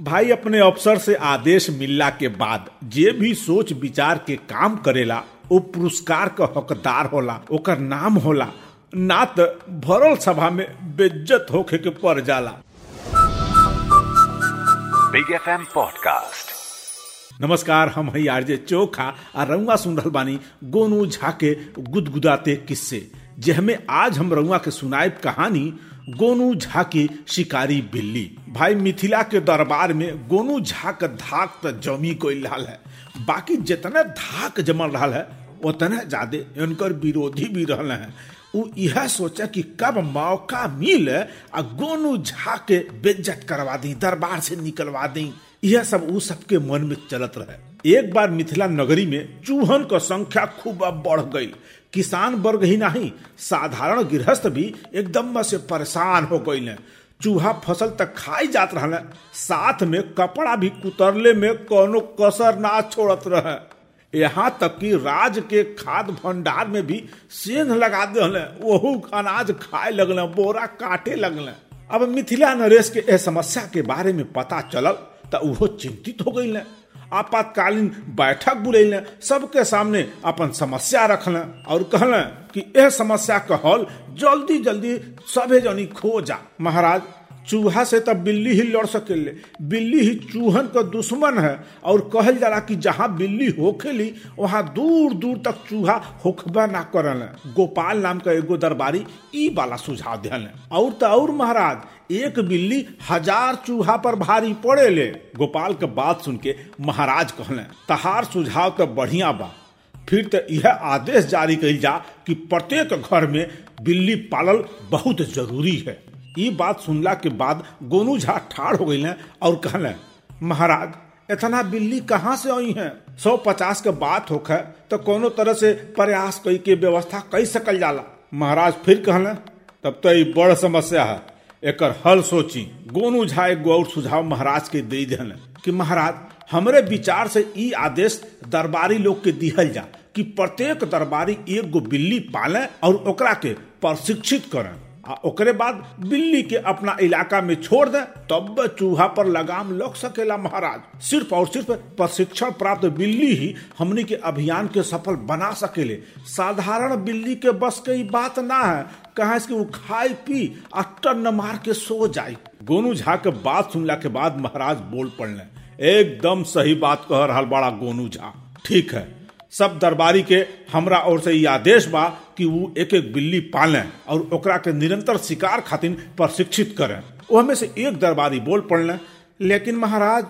भाई अपने अफसर से आदेश मिलला के बाद जे भी सोच विचार के काम करेला वो पुरस्कार का हकदार होला ओकर नाम होला। ना तो भरल सभा में बेज्जत होके के पड़ जाला। Big FM Podcast. नमस्कार हम हई आरजे चोखा और रउआ सुन बानी गोनू झा के गुदगुदाते किस्से। जेहमे आज हम रउआ के सुनाइब कहानी गोनू झा की शिकारी बिल्ली। भाई मिथिला के दरबार में गोनू झा के धाक त जमी कोई रहल है। बाकी जितना धाक जमल रहा है उतने ज़्यादा इनकर विरोधी भी रहल है। उ यह सोचा कि कब मौका मिले आ गोनू झा के बेज्जत करवा दी, दरबार से निकलवा दी। यह सब उ सबके मन में चलत रहे। एक बार मिथिला नगरी में चूहन का संख्या खूब बढ़ गई। किसान वर्ग ही नहीं, साधारण गृहस्थ भी एकदम से परेशान हो गई चूहा फ़सल तक खाई जात रहा साथ में कपड़ा भी कुतरले में कोनो कसर ना छोड़त रहे। यहाँ तक कि राज के खाद भंडार में भी सेंध लगा दिल वहू अनाज खाए लगल, बोरा काटे लगल। अब मिथिला नरेश के एह समस्या के बारे में पता चलल तो चिंतित हो गई आपातकालीन बैठक बुलैल सबके सामने अपन समस्या रखल और कहल कि यह समस्या का हल जल्दी जल्दी सभे जनी खोजा महाराज चूहा से तब बिल्ली ही लड़ सकेले। बिल्ली ही चूहन का दुश्मन है। और कहल जाला कि जहाँ बिल्ली होखेली, वहाँ दूर दूर तक चूहा होखबा ना करल गोपाल नाम का एगो दरबारी ई वाला सुझाव दिल और तो और महाराज, एक बिल्ली हज़ार चूहा पर भारी पड़े ले गोपाल के बात सुन के महाराज कहले, तहार सुझाव तो बढ़िया बा। फिर तो यह आदेश जारी कही जा कि प्रत्येक घर में बिल्ली पालल बहुत ज़रूरी है। ये बात सुनला के बाद गोनू झा ठाड़ हो गई और कहले, महाराज इतना बिल्ली कहाँ से आई है? सौ पचास के बात होखे तो कोनो तरह से प्रयास कई के व्यवस्था कई सकल जाला। महाराज फिर कहले, तब तो ये बड़ समस्या है। एक हल सोची गोनू झा एक और सुझाव महाराज के दे दिल कि महाराज, हमरे विचार से ई आदेश दरबारी लोग के दिहल जा कि प्रत्येक दरबारी एक गो बिल्ली पाले और ओकरा के प्रशिक्षित करें। ओकरे बाद बिल्ली के अपना इलाका में छोड़ दे, तब चूहा पर लगाम लग सकेला महाराज। सिर्फ़ और सिर्फ़ प्रशिक्षण प्राप्त बिल्ली ही हमने के अभियान के सफल बना सकेले। साधारण बिल्ली के बस के बात ना है कहा कि वो खाई पी आ टन मार के सो जाए गोनू झा के बात सुनला के बाद महाराज बोल पड़ने एकदम सही बात कह रहा बड़ा गोनू झा, ठीक है। सब दरबारी के हमरा ओर से ये आदेश बा कि वो एक एक बिल्ली पालें और ओकरा के निरंतर शिकार खातिर प्रशिक्षित करें। वो में से एक दरबारी बोल पड़ले, लेकिन महाराज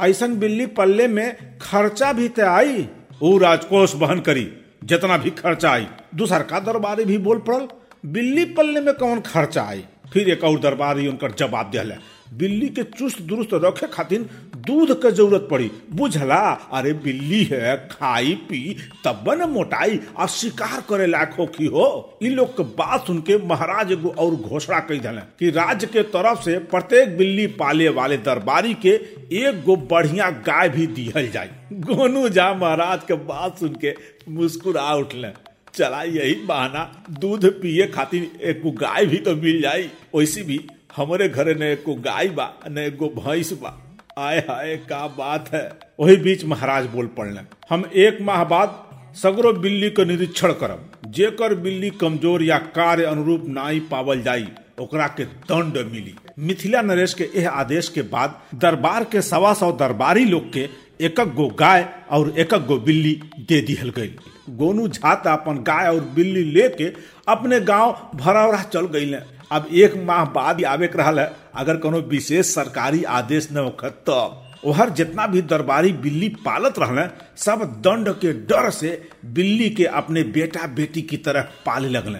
ऐसा बिल्ली पल्ले में खर्चा भी तय आई? वो राजकोष बहन करी, जितना भी खर्चा आई। दूसर का दरबारी भी बोल पड़ल, बिल्ली पल्ले में कौन खर्चा आई? फिर एक और दरबारी उनकर जवाब दिया बिल्ली के चुस्त दुरुस्त रखे खातिर दूध के ज़रूरत पड़ी। बुझला, अरे बिल्ली है, खाई पी, तब न मोटाई और शिकार करे लायक हो की हो। इन लोग के बात सुन के महाराज एगो और घोषणा कही दिले कि राज्य के तरफ़ से प्रत्येक बिल्ली पाले वाले दरबारी के एक गो बढ़िया गाय भी दिहल जाए गोनू जा महाराज के बात सुन के मुस्कुरा उठल चला यही बहाना, दूध पिए खातिर एक गाय भी तो मिल जाये वैसी भी हमारे घरे न एको गाय बा, न एगो भैंस बा। आय हाय, का बात है? वही बीच महाराज बोल पड़ने हम एक माह बाद सगरो बिल्ली के निरीक्षण करब। जेकर बिल्ली कमज़ोर या कार्य अनुरूप नाई पावल जाई, ओकरा के दंड मिली। मिथिला नरेश के यह आदेश के बाद दरबार के सवा सौ दरबारी लोग के एक गो गाय और एक गो बिल्ली दे दिहल गई गोनू झाता अपन गाय और बिल्ली लेके अपने गाँव भरौरा चल गई अब एक माह बाद आवे रहा है। अगर कोनो विशेष सरकारी आदेश न हो तब ओहर जितना भी दरबारी बिल्ली पालत रहले सब दंड के डर से बिल्ली के अपने बेटा बेटी की तरह पाले लगले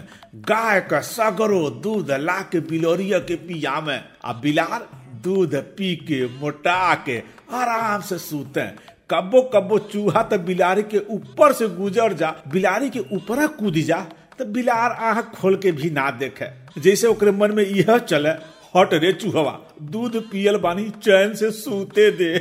गाय का सगरो दूध ला के बिलोरिया के पिया में आ बिलार दूध पी के मोटा के आराम से सूते कब्बो कब्बो चूहा तो बिलारी के ऊपर से गुजर जा, बिलारी के ऊपर कूद जा तो बिलार आँख खोल के भी ना देखे। जैसे ओकरे मन में यह चले, हट रे चूहवा। दूध पियल बानी, चैन से सूते दे।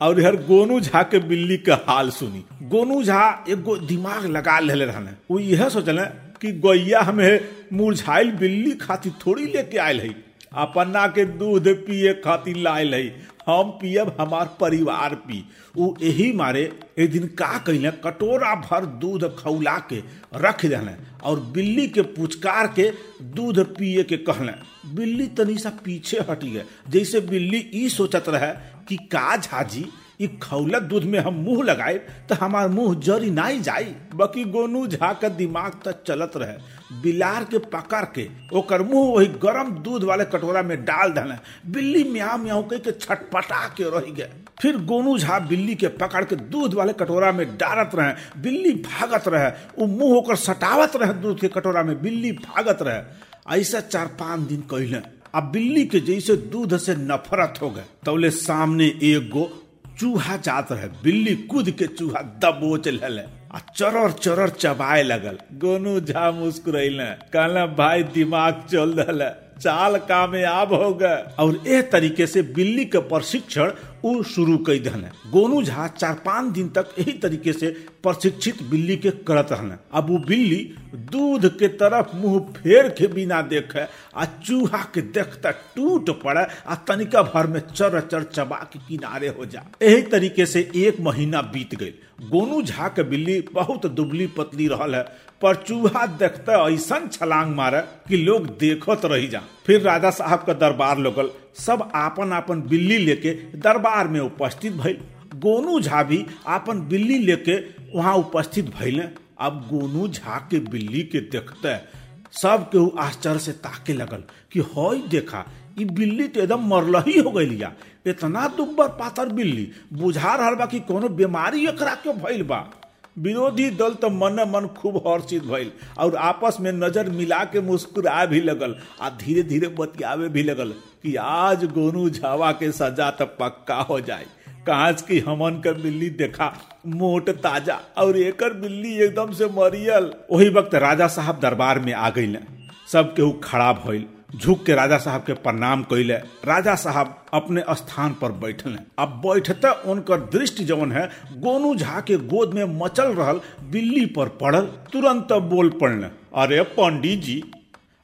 और यार गोनू झा के बिल्ली के हाल सुनी। गोनू झा एगो दिमाग लगा ले रहने वो यह सोचले कि गैया हमें मुरझाइल बिल्ली खातिर थोड़ी लेके आयल है अपना के दूध पिए खातिर लायल है हम पियब हमार परिवार पी। उ यही मारे एक दिन का कैले कटोरा भर दूध खौला के रख देने और बिल्ली के पुचकार के दूध पिए के कहले। बिल्ली तनी सा पीछे हटी गए। जैसे बिल्ली ई सोचत रहे कि का झाजी ई खौलत दूध में हम मुँह लगाए तो हमार मुँह जरी नाई जाई। बाकी गोनू झा के दिमाग तक चलत रहे। बिलार के पकड़ के, ओकर मुँह वही गरम दूध वाले कटोरा में डाल देने बिल्ली म्याऊ म्याऊ कह के छटपटा के रह गए। फिर गोनू झा बिल्ली के पकड़ के दूध वाले कटोरा में डालत रहे। बिल्ली भागत रहे। वो मुँह होकर सटावत रहे दूध के कटोरा में। बिल्ली भागत रहे। ऐसा चार पाँच दिन कहले, अब बिल्ली के जैसे दूध से नफरत हो गए। तौले सामने एक गो चूहा जात रहे, बिल्ली कूद के चूहा दबोच लेले। आ चरर चरर चबाए लगल, गोनू झा मुस्कुरैल, कहला, भाई दिमाग चल रहा चाल कामयाब हो गए। और ए तरीके से बिल्ली के प्रशिक्षण उ शुरू कर दहने। गोनू झा चार पाँच दिन तक यही तरीके से प्रशिक्षित बिल्ली के करत रहने। अब वो बिल्ली दूध के तरफ़ मुँह फेर के बिना देखे आ चूहा के देखता टूट पड़े आ तनिका भर में चर चर चबा के किनारे हो जा। यही तरीके से एक महीना बीत गई गोनू झा के बिल्ली बहुत दुबली पतली रहल है, पर चूहा देखते ऐसा छलांग मारे कि लोग देखत रही जा फिर राजा साहब का दरबार लोगल। सब आपन आपन बिल्ली लेके दरबार में उपस्थित भइल। गोनू झा भी आपन बिल्ली लेके वहाँ उपस्थित भइले। अब गोनू झा के बिल्ली के देखते सब केहू आश्चर्य से ताके लगल कि हई देखा, ई बिल्ली तो एकदम मरल ही हो गई इतना दुब्बर पातर बिल्ली, बुझा रहा बा कि कोनो बीमारी एकरा क्यों भइल बा? विरोधी दल तो मन मन खूब हर्षित भइल, और आपस में नज़र मिला के मुस्कुरा भी लगल, आ धीरे धीरे बतियावे भी लगल कि आज गोनू झावा के सजा तो पक्का हो जाए। कांच की हमन के बिल्ली देखा, मोट ताज़ा, और एकर बिल्ली एकदम से मरियल। वही वक्त राजा साहब दरबार में आ गई सब केहू खड़ा भइल झुक के राजा साहब के प्रणाम कैले राजा साहब अपने स्थान पर बैठल अब बैठते उनकर दृष्टि जवन है, गोनू झा के गोद में मचल रहल, बिल्ली पर पड़ल, तुरंत बोल पड़ल, अरे पंडित जी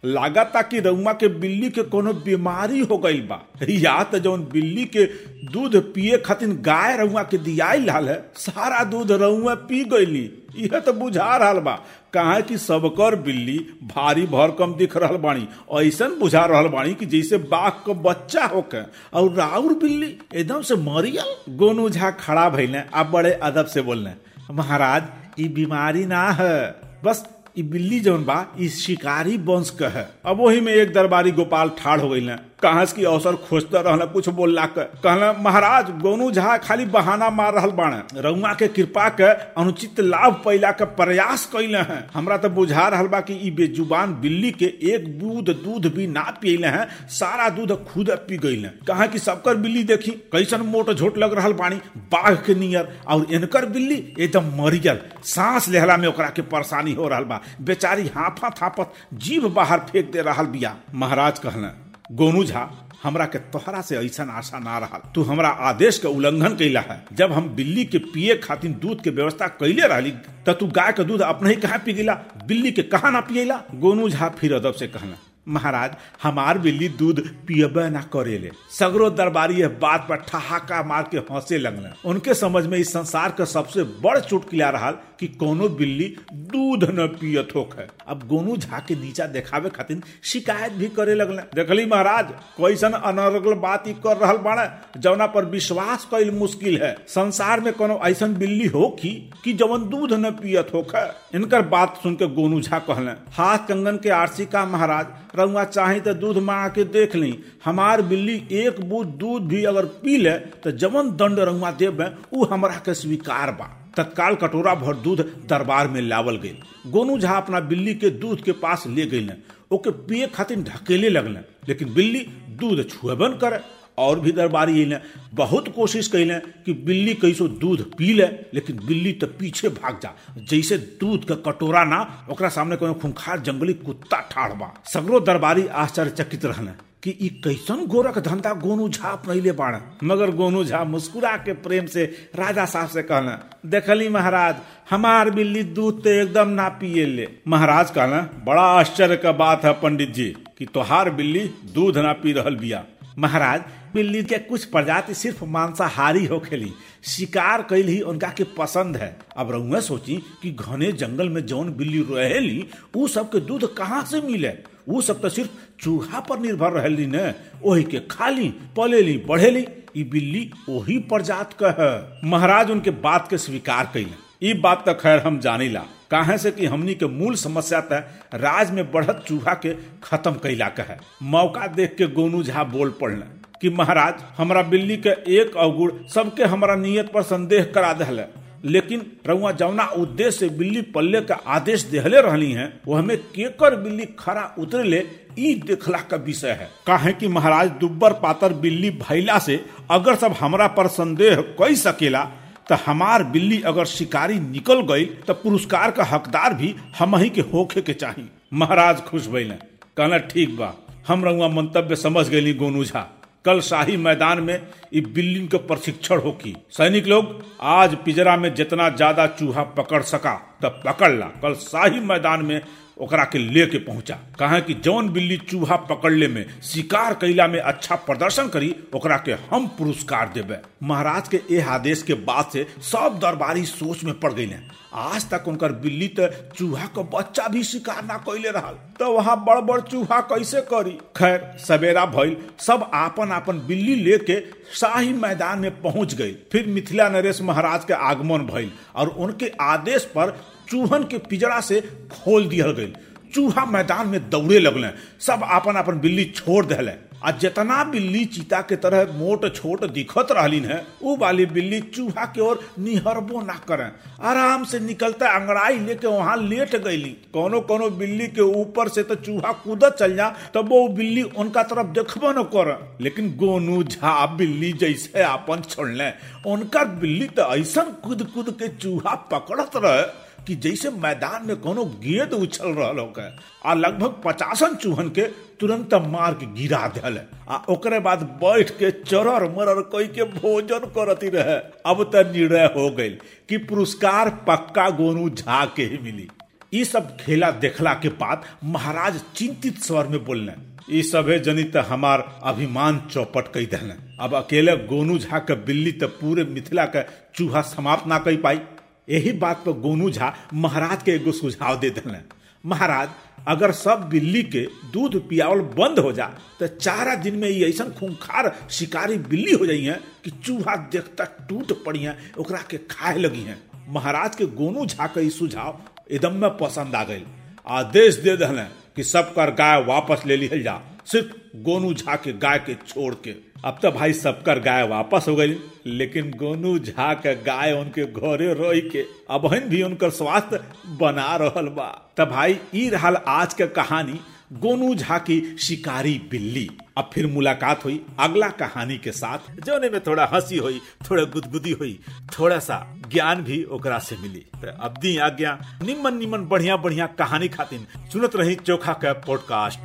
लागता कि रउमा के बिल्ली के कोनो बीमारी हो गई बा। या तो जौन बिल्ली के दूध पिए खातिर गाय रउआ के दियाई लाल है, सारा दूध रउआ पी गईली यह तो बुझा रहा बा। कहा कि सबकर बिल्ली भारी भरकम दिख रहा बाणी। ऐसा बुझा रहा बाणी कि जैसे बाघ का बच्चा होके और राउर बिल्ली एकदम से मरियल। गोनू झा खड़ा भइले अब बड़े अदब से बोलने महाराज ये बीमारी ना है। बस बिल्ली जौन बा शिकारी वंश का है। अब वही में एक दरबारी गोपाल ठाड़ हो गई कहा की अवसर खोजते रहना कुछ बोलला के। कहला, महाराज, गोनू झा खाली बहाना मार रहा बाणे रउआ के कृपा के अनुचित लाभ पैला के प्रयास कैले हैं। हमरा तो बुझा रहा बा कि बेजुबान बिल्ली के एक बूंद दूध भी ना पियले हैं, सारा दूध खुद पी गई कहा कि सबकर बिल्ली देखी? कैसन मोट झोट लग रहा बाणी बाघ के नियर। और इनकर बिल्ली एकदम मरियल सांस लेहला में ओकरा के परेशानी हो रहा बा। बेचारी हाफा थापत जीभ बाहर फेंक दे रहा बिया। महाराज कहला गोनू झा हमरा के तोहरा से ऐसा आशा ना रहा तू हमरा आदेश के उल्लंघन कैला है। जब हम बिल्ली के पिए खातिर दूध के व्यवस्था कैले रही त गाय के दूध अपने ही कहा पी गिला बिल्ली के कहा ना पियला? गोनू झा फिर अदब से कहना महाराज, हमार बिल्ली दूध पियबे ना करेले। सगरो दरबारी यह बात पर ठहाका मार के हंसे लगने उनके समझ में इस संसार का सबसे बड़ चुटकिला रहा कि कोनो बिल्ली दूध न पियत होके अब गोनू झा के नीचा देखावे खातिर शिकायत भी करे लगले। देखली महाराज, कैसन अनर्गल बात ही कर रहा बाड़े जौना पर विश्वास कैल मुश्किल है। संसार में कोनो ऐसन बिल्ली हो की, कि जवन दूध न पियत होके इनकर बात सुन के गोनू झा कहले, हाथ कंगन के आरसी का महाराज रउआ चाहे तो दूध मांगा के देख ली। हमार बिल्ली एक बूथ दूध भी अगर पी ले तो जवन दंड रउआ देव उ हमारा के स्वीकार बा। तत्काल कटोरा भर दूध दरबार में लावल गई गोनू झा अपना बिल्ली के दूध के पास ले गई ओके पिए खातिर ढकेले लगल। लेकिन बिल्ली दूध छुएबन करे। और भी दरबारी अल बहुत कोशिश कैले कि बिल्ली कैसो दूध पी ले, लेकिन बिल्ली तो पीछे भाग जा। जैसे दूध का कटोरा ना, ओकरा सामने कोनो खुंखार जंगली कुत्ता ठाड़ बा। सगरो दरबारी आश्चर्यचकित रहने कि कैसन गोरख धंधा गोनू झा अपनैले बाड़ मगर गोनू झा मुस्कुरा के प्रेम से राजा साहब से कहना देखली महाराज, हमार बिल्ली दूध तो एकदम ना पिए ले। महाराज कहना बड़ा आश्चर्य का बात है पंडित जी, कि तोहार बिल्ली दूध ना पी रहल बिया। महाराज बिल्ली के कुछ प्रजाति सिर्फ़ मांसाहारी होखेली शिकार कैल ही उनका के पसंद है। अब रउआ सोची कि घने जंगल में जौन बिल्ली रहेली उ सब के दूध कहाँ से मिले? उ सब तो सिर्फ़ चूहा पर निर्भर रहेली न। ओही के खाली, पलेली, बढ़ेली। ई बिल्ली वही प्रजात का है। महाराज उनके बात के स्वीकार कैले ई बात तो खैर हम जानीला। काहे से कि हमनी के मूल समस्या तय राज में बढ़त चूहा के खत्म कैला का है। मौका देख के गोनू झा बोल पड़ले कि महाराज, हमारा बिल्ली के एक अवगुण सबके हमारा नियत पर संदेह करा दहले। लेकिन रउआ जौना उद्देश्य बिल्ली पल्ले का आदेश देहले रहली हैं वो हमें केकर बिल्ली खरा उतरे ले देखला का विषय है। काहे कि महाराज, दुब्बर पातर बिल्ली भैला से अगर सब हमरा पर संदेह कई सकेला तो हमार बिल्ली अगर शिकारी निकल गई तो पुरस्कार का हकदार भी हम ही के होखे के चाहिए महाराज खुश भइले। कहना ठीक बा, हम रउआ मंतव्य समझ गई गोनू झा। कल शाही मैदान में इस बिल्ली के प्रशिक्षण होकी सैनिक लोग, आज पिजरा में जितना ज़्यादा चूहा पकड़ सका, तब पकड़ ला। कल शाही मैदान में ओकरा के लेके पहुँचा। कहा कि जौन बिल्ली चूहा पकड़ले में, शिकार कैला में अच्छा प्रदर्शन करी, ओकरा के हम पुरस्कार देवे महाराज के ए आदेश के बाद से सब दरबारी सोच में पड़ गई आज तक उनकर बिल्ली तो चूहा का बच्चा भी शिकार ना कैले रहा तो वहाँ बड़ बड़ चूहा कैसे करी? खैर, सवेरा भइल, सब आपन आपन बिल्ली लेके शाही मैदान में पहुँच गई। फिर मिथिला नरेश महाराज के आगमन भइल और उनके आदेश पर चूहन के पिजड़ा से खोल दिया गई चूहा मैदान में दौड़े लगल सब अपन अपन बिल्ली छोड़ दिले आ जितना बिल्ली चीता के तरह मोट छोट दिखत रहली है वो वाली बिल्ली चूहा के ओर निहरबो ना करे आराम से निकलता अंगड़ाई लेके वहाँ लेट गईली कोनो कोनो बिल्ली के ऊपर से तो चूहा कूदत चल जा, तब वो बिल्ली उनका तरफ़ देखबो न कर लेकिन गोनू झा बिल्ली जैसे अपन छोड़ले उनका बिल्ली तो ऐसा कूद कूद के चूहा पकड़त रहे कि जैसे मैदान में कोनो गेंद उछल रहा होके, आ लगभग पचासन चूहन के तुरंत मार के गिरा दिल आ ओकरे बाद बैठ के चरर मरर कोई के भोजन करती रहे। अब तो निर्णय हो गई कि पुरस्कार पक्का गोनू झा के ही मिली। ये सब खेला देखला के बाद महाराज चिंतित स्वर में बोलने ये सभे जनित हमार अभिमान चौपट कई देने अब अकेले गोनू झा के बिल्ली तो पूरे मिथिला के चूहा समाप्त ना कर पाई। यही बात पर गोनू झा महाराज के एगो सुझाव दे दिले महाराज, अगर सब बिल्ली के दूध पियावल बंद हो जा तो चारा दिन में ये ऐसा खूंखार शिकारी बिल्ली हो है कि चूहा देखता टूट पड़ी है, ओकरा के खाए लगी है। महाराज के गोनू झा के सुझाव एकदम में पसंद आ गई। आदेश दे दिले कि सब कर गाय वापस ले लिहल जा, सिर्फ़ गोनू झा के गाय के छोड़ के। अब तो भाई सबकर गाय वापस हो गई। लेकिन गोनू झा के गाय उनके घरे रह के अब भी उनकर स्वास्थ्य बना रहल बा। तब भाई ई रहल आज के कहानी, गोनू झा की शिकारी बिल्ली। अब फिर मुलाकात हुई अगला कहानी के साथ। जोने में थोड़ा हँसी हुई, थोड़ा गुदगुदी हुई, थोड़ा सा ज्ञान भी ओकरा से मिली। तो अब दी आज्ञा निमन निमन बढ़िया बढ़िया कहानी खातिर सुनत रही चोखा के पॉडकास्ट